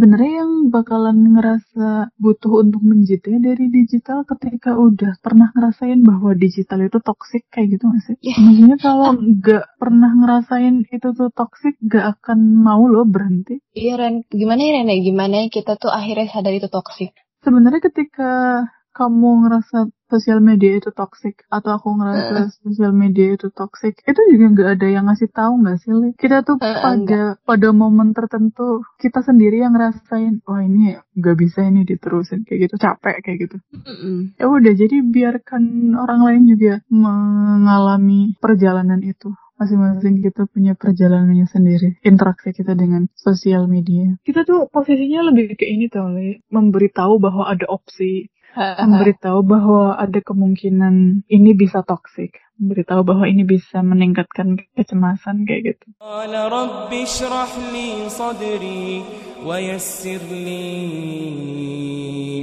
sebenarnya yang bakalan ngerasa butuh untuk menjeda dari digital ketika udah pernah ngerasain bahwa digital itu toxic kayak gitu gak sih? Yeah. Maksudnya kalau nggak pernah ngerasain itu tuh toxic, gak akan mau loh berhenti. Iya Ren, gimana ya Ren? Gimana ya kita tuh akhirnya sadar itu toksik? Sebenarnya ketika kamu ngerasa sosial media itu toxic atau aku ngerasa sosial media itu toxic itu juga nggak ada yang ngasih tahu nggak sih Li? kita tuh Uh, pada pada momen tertentu kita sendiri yang ngerasain wah ini nggak bisa ini diterusin kayak gitu capek kayak gitu. Mm-mm. ya udah jadi biarkan orang lain juga mengalami perjalanan itu. Masing-masing kita punya perjalanannya sendiri interaksi kita dengan sosial media. Kita tuh posisinya lebih ke ini tau Li. Memberitahu bahwa ada opsi memberitahu bahwa ada kemungkinan ini bisa toksik memberitahu bahwa ini bisa meningkatkan kecemasan kayak gitu قال رب اشرح لي صدري ويسر لي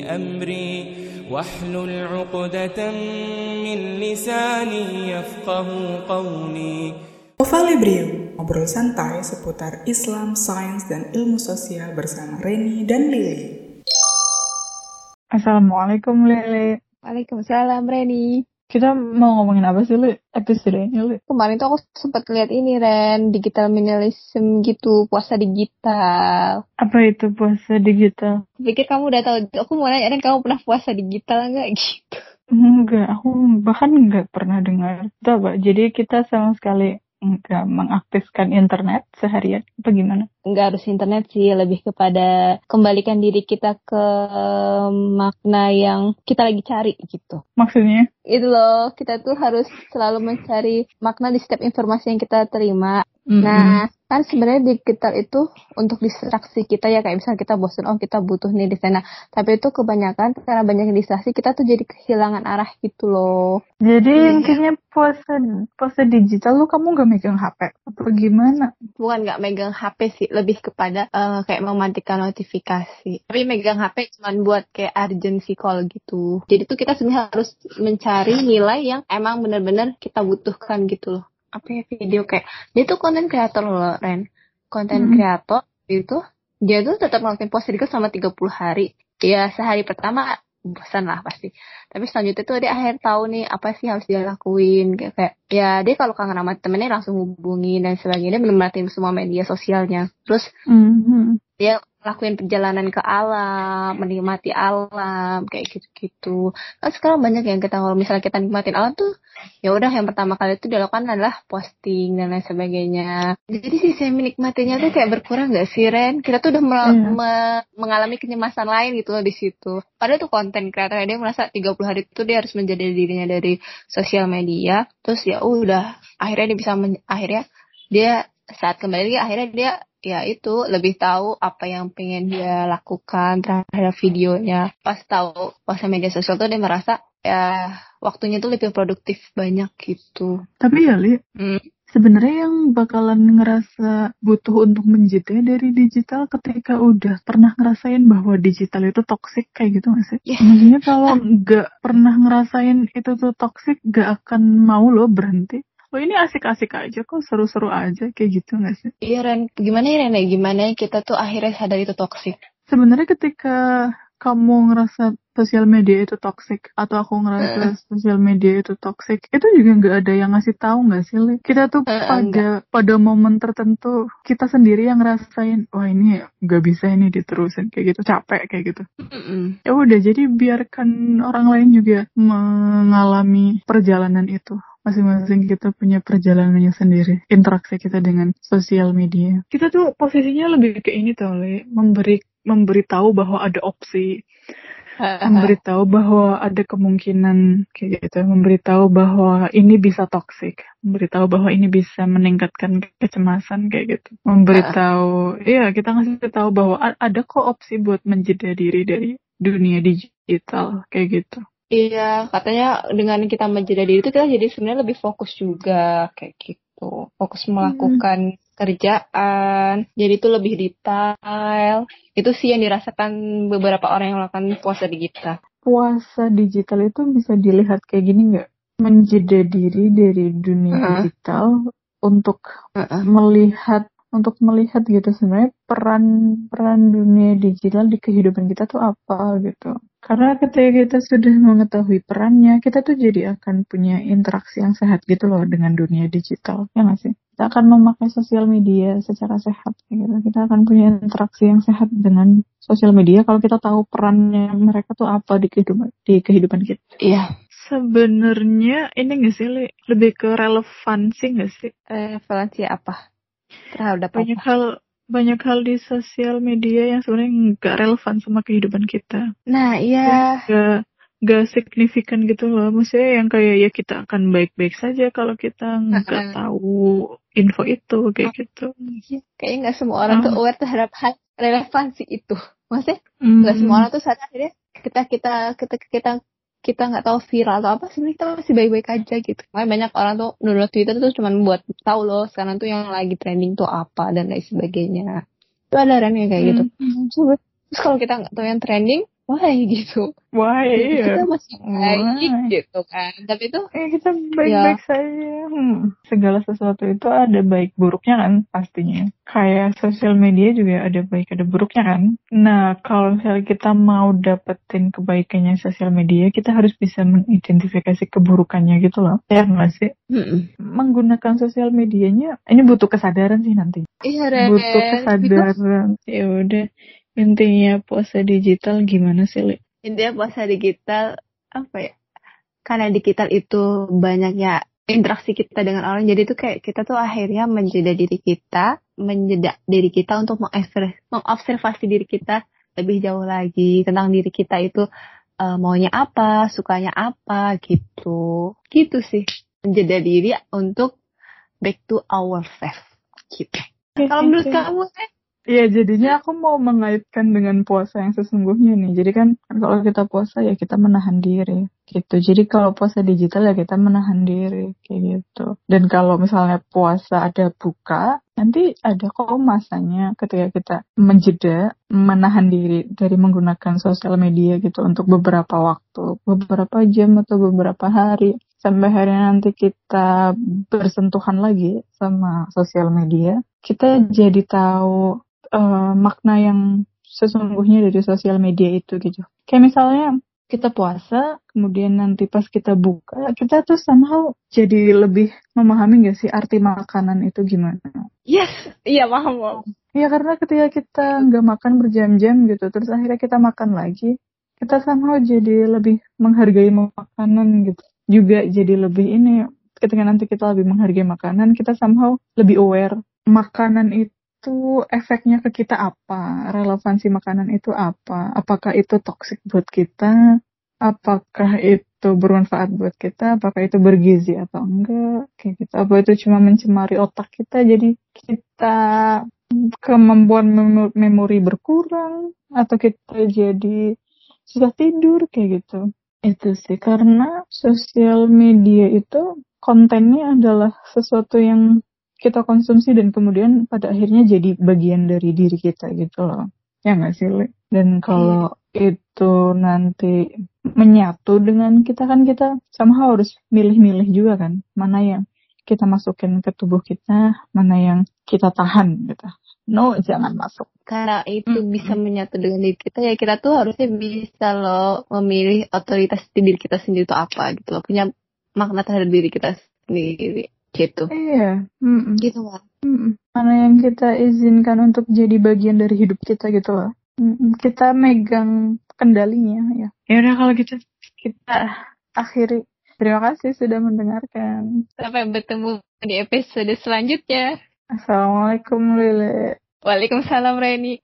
أمري واحلل عقدة من لساني يفقه قولي Ova Librium, ngobrol santai seputar Islam, sains, dan ilmu sosial bersama Reni dan Lili. Assalamualaikum Lele. Waalaikumsalam Reni. kita mau ngomongin apa sih Li episode ini Li Kemarin tuh aku sempat lihat ini Ren, digital minimalism gitu, puasa digital. apa itu puasa digital? Pikir kamu udah tahu, aku mau nanya Ren, kamu pernah puasa digital nggak? Gitu? enggak aku bahkan enggak pernah dengar. Itu apa jadi kita sama sekali enggak mengaktifkan internet seharian apa gimana Nggak harus internet sih, lebih kepada kembalikan diri kita ke makna yang kita lagi cari gitu. maksudnya Itu loh, kita tuh harus selalu mencari makna di setiap informasi yang kita terima. Nah, kan sebenarnya digital itu untuk distraksi kita ya kayak misalnya kita bosan, oh kita butuh nih di sana. Tapi itu kebanyakan karena banyak distraksi kita tuh jadi kehilangan arah gitu loh. jadi Iya. intinya puasa puasa digital lu kamu nggak megang HP apa gimana Bukan nggak megang HP sih, lebih kepada eh, kayak mematikan notifikasi. Tapi megang HP cuma buat kayak urgency call gitu. Jadi tuh kita sebenarnya harus mencari nilai yang emang benar-benar kita butuhkan gitu loh. Apa ya video kayak dia tuh konten kreator loh Ren. Konten Mhm. kreator itu dia tuh tetap ngelakuin puasa digital selama 30 hari. Ya sehari pertama bosan lah pasti. Tapi selanjutnya tuh dia akhir tahu nih apa sih harus dia lakuin kayak, kayak ya dia kalau kangen sama temennya langsung hubungi dan sebagainya dia menikmatin semua media sosialnya. Terus Mhm. dia lakuin perjalanan ke alam, menikmati alam kayak gitu-gitu. Kan sekarang banyak yang kita kalau misalnya kita nikmatin alam tuh ya udah yang pertama kali itu dilakukan adalah posting dan lain sebagainya. Jadi sisi menikmatinya tuh kayak berkurang gak sih Ren? Kita tuh udah Iya. me- mengalami kenyemasan lain gitu loh di situ. Padahal tuh konten kreator dia merasa 30 hari itu dia harus menjadi dirinya dari sosial media. Terus ya udah akhirnya dia bisa men- akhirnya dia saat kembali akhirnya dia ya itu lebih tahu apa yang pengen dia lakukan terhadap videonya pas tahu puasa media sosial tuh dia merasa ya waktunya tuh lebih produktif banyak gitu tapi ya Li Hmm. sebenarnya yang bakalan ngerasa butuh untuk menjeda dari digital ketika udah pernah ngerasain bahwa digital itu toxic kayak gitu gak sih? Iya. Maksudnya kalau nggak pernah ngerasain itu tuh toxic gak akan mau loh berhenti. Oh ini asik-asik aja kok seru-seru aja kayak gitu gak sih? iya Ren. Gimana ya Ren? Gimana ya kita tuh akhirnya sadar itu toksik Sebenarnya ketika kamu ngerasa sosial media itu toxic atau aku ngerasa sosial media itu toxic itu juga nggak ada yang ngasih tahu nggak sih Li? kita tuh Eh, pada pada momen tertentu kita sendiri yang ngerasain wah ini nggak bisa ini diterusin kayak gitu capek kayak gitu. Mm-mm. ya udah jadi biarkan orang lain juga mengalami perjalanan itu masing-masing kita punya perjalanannya sendiri interaksi kita dengan sosial media. Kita tuh posisinya lebih ke ini tau Li memberi memberitahu bahwa ada opsi. Memberitahu bahwa ada kemungkinan kayak gitu. Memberitahu bahwa ini bisa toksik memberitahu bahwa ini bisa meningkatkan kecemasan kayak gitu. Memberitahu iya kita ngasih tahu bahwa ada kok opsi buat menjeda diri dari dunia digital kayak gitu Iya, katanya dengan kita menjeda diri itu kita jadi sebenarnya lebih fokus juga kayak gitu. Fokus melakukan kerjaan, jadi itu lebih detail. Itu sih yang dirasakan beberapa orang yang melakukan puasa digital. puasa digital itu bisa dilihat kayak gini nggak menjeda diri dari dunia Heeh. digital untuk Heeh. melihat untuk melihat gitu sebenarnya peran peran dunia digital di kehidupan kita tuh apa gitu. Karena ketika kita sudah mengetahui perannya, kita tuh jadi akan punya interaksi yang sehat gitu loh dengan dunia digital, ya nggak sih? Kita akan memakai sosial media secara sehat, gitu. Kita akan punya interaksi yang sehat dengan sosial media kalau kita tahu perannya mereka tuh apa di kehidupan di kehidupan kita. Iya. Sebenarnya ini nggak sih Li? lebih ke relevansi nggak sih? Relevansi apa? Terhadap Banyak apa? hal banyak hal di sosial media yang sebenarnya nggak relevan sama kehidupan kita. Nah, iya. Nggak nggak signifikan gitu loh. Maksudnya yang kayak ya kita akan baik-baik saja kalau kita nggak tahu info itu kayak gitu. Iya, Kayaknya nggak semua orang tuh Ah. aware terhadap hal relevansi itu. Maksudnya Hmm. nggak semua orang tuh sadar akhirnya kita kita kita kita kita nggak tahu viral atau apa sebenarnya kita masih baik-baik aja gitu. Makanya banyak orang tuh download Twitter tuh cuma buat tahu loh sekarang tuh yang lagi trending tuh apa dan lain sebagainya. Itu ada yang kayak gitu. Hmm. Terus terus kalau kita nggak tahu yang trending, why gitu? Wah Kita iya. masih baik Why? gitu kan. Tapi itu Eh kita baik-baik saja. Hmm. Segala sesuatu itu ada baik buruknya kan pastinya. Kayak sosial media juga ada baik ada buruknya kan. Nah kalau misalnya kita mau dapetin kebaikannya sosial media, kita harus bisa mengidentifikasi keburukannya gitu loh. Ya nggak sih? Mm-mm. Menggunakan sosial medianya, ini butuh kesadaran sih nanti. Iya. Butuh Because kesadaran. Ya udah. Intinya puasa digital gimana sih, Li? intinya puasa digital apa ya karena digital itu banyaknya interaksi kita dengan orang jadi tuh kayak kita tuh akhirnya menjeda diri kita menjeda diri kita untuk mengobserv- mengobservasi diri kita lebih jauh lagi tentang diri kita itu eh, maunya apa sukanya apa gitu. Gitu sih menjeda diri untuk back to ourselves gitu. Kalau menurut kamu eh, Iya, jadinya aku mau mengaitkan dengan puasa yang sesungguhnya nih. Jadi kan kalau kita puasa ya kita menahan diri gitu. Jadi kalau puasa digital ya kita menahan diri kayak gitu. Dan kalau misalnya puasa ada buka, nanti ada kok masanya ketika kita menjeda, menahan diri dari menggunakan sosial media gitu untuk beberapa waktu, beberapa jam atau beberapa hari. Sampai akhirnya nanti kita bersentuhan lagi sama sosial media, kita jadi tahu eh, makna yang sesungguhnya dari sosial media itu gitu. Kayak misalnya kita puasa, kemudian nanti pas kita buka, kita tuh somehow jadi lebih memahami gak sih arti makanan itu gimana. yes iya paham paham Ya karena ketika kita nggak makan berjam-jam gitu, terus akhirnya kita makan lagi, kita somehow jadi lebih menghargai makanan gitu. Juga jadi lebih ini, ketika nanti kita lebih menghargai makanan, kita somehow lebih aware makanan itu efeknya ke kita apa, relevansi makanan itu apa, apakah itu toksik buat kita, apakah itu bermanfaat buat kita, apakah itu bergizi atau enggak, kayak gitu, apa itu cuma mencemari otak kita, jadi kita kemampuan memo- memori berkurang? Atau kita jadi susah tidur? Kayak gitu. Itu sih. Karena sosial media itu kontennya adalah sesuatu yang kita konsumsi dan kemudian pada akhirnya jadi bagian dari diri kita gitu loh. Ya nggak sih, Li? Dan kalau itu nanti menyatu dengan kita kan kita somehow harus milih-milih juga kan. Mana yang kita masukin ke tubuh kita, mana yang kita tahan gitu. No, jangan masuk. karena itu Mm-mm. bisa menyatu dengan diri kita ya kita tuh harusnya bisa loh memilih otoritas di diri kita sendiri itu apa gitu loh punya makna terhadap diri kita sendiri gitu Iya. mm-mm, gitu lah mm-mm. Mana yang kita izinkan untuk jadi bagian dari hidup kita gitu loh. Mm-mm, Kita megang kendalinya ya. Ya udah kalau gitu kita akhiri. Terima kasih sudah mendengarkan. sampai bertemu di episode selanjutnya Assalamualaikum Lele. Waalaikumsalam Reni